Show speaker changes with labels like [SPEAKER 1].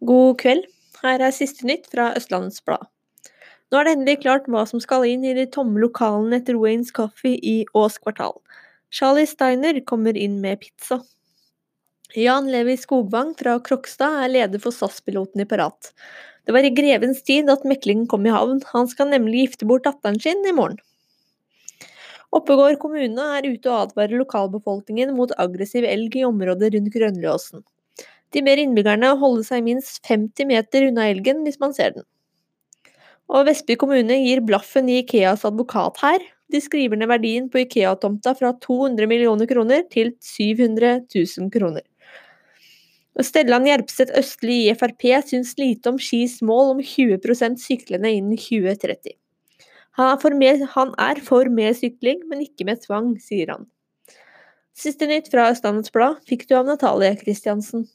[SPEAKER 1] God kveld. Her er siste nytt fra Østlandets Blad. Nå er det endelig klart hva som skal inn i de tomme lokalene etter Waynes Coffee i Ås kvartal. Charlie Steiner kommer inn med pizza. Jan Levi Skogvang fra Krokstad er leder for SAS-piloten i Parat. Det var i grevens tid at meklingen kom i havn, han skal nemlig gifte bort datteren sin i morgen. Oppegård kommune er ute og advarer lokalbefolkningen mot aggressiv elg i området rundt Grønløsen. De ber innbyggerne holde seg minst 50 meter unna elgen hvis man ser den. Og Vestby kommune gir blaffen i Ikeas advokat her. De skriver ned verdien på Ikea-tomta fra 200 millioner kroner til 700 000 kroner. Og Stellan Gjerpseth Østli i Frp syns lite om Skis mål om 20 syklende innen 2030. Han er, mer, han er for mer sykling, men ikke med tvang, sier han. Siste nytt fra Østlandets Blad fikk du av Natalie Kristiansen.